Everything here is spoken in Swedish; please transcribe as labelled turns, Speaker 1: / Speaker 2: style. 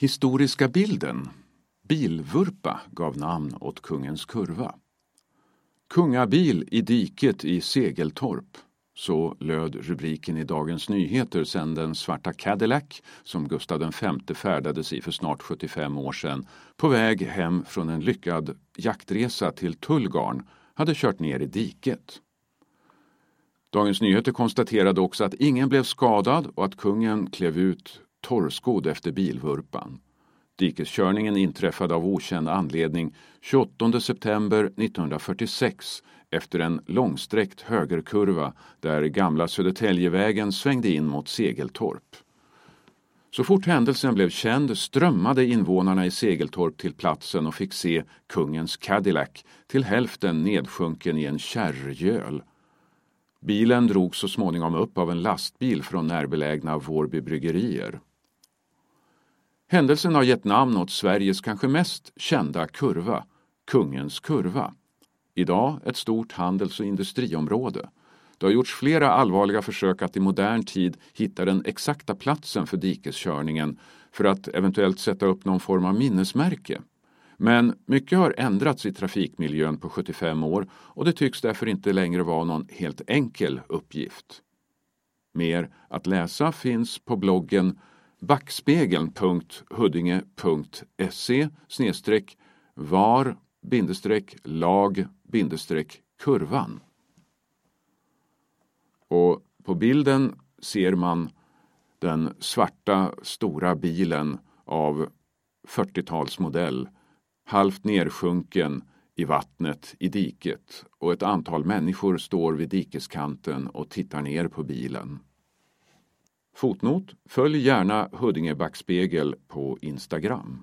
Speaker 1: Historiska bilden Bilvurpa gav namn åt kungens kurva. Kungabil i diket i Segeltorp. Så löd rubriken i Dagens Nyheter sedan den svarta Cadillac som Gustav V färdades i för snart 75 år sedan på väg hem från en lyckad jaktresa till Tullgarn hade kört ner i diket. Dagens Nyheter konstaterade också att ingen blev skadad och att kungen klev ut torrskodd efter bilvurpan. Dikeskörningen inträffade av okänd anledning 28 september 1946 efter en långsträckt högerkurva där gamla Södertäljevägen svängde in mot Segeltorp. Så fort händelsen blev känd strömmade invånarna i Segeltorp till platsen och fick se kungens Cadillac till hälften nedsjunken i en kärrgöl. Bilen drogs så småningom upp av en lastbil från närbelägna Vårby bryggerier. Händelsen har gett namn åt Sveriges kanske mest kända kurva, Kungens kurva. Idag ett stort handels och industriområde. Det har gjorts flera allvarliga försök att i modern tid hitta den exakta platsen för dikeskörningen för att eventuellt sätta upp någon form av minnesmärke. Men mycket har ändrats i trafikmiljön på 75 år och det tycks därför inte längre vara någon helt enkel uppgift. Mer att läsa finns på bloggen backspegeln.huddinge.se var lag kurvan. Och på bilden ser man den svarta stora bilen av 40-talsmodell halvt nersjunken i vattnet i diket och ett antal människor står vid dikeskanten och tittar ner på bilen. Fotnot Följ gärna Huddinge Backspegel på Instagram.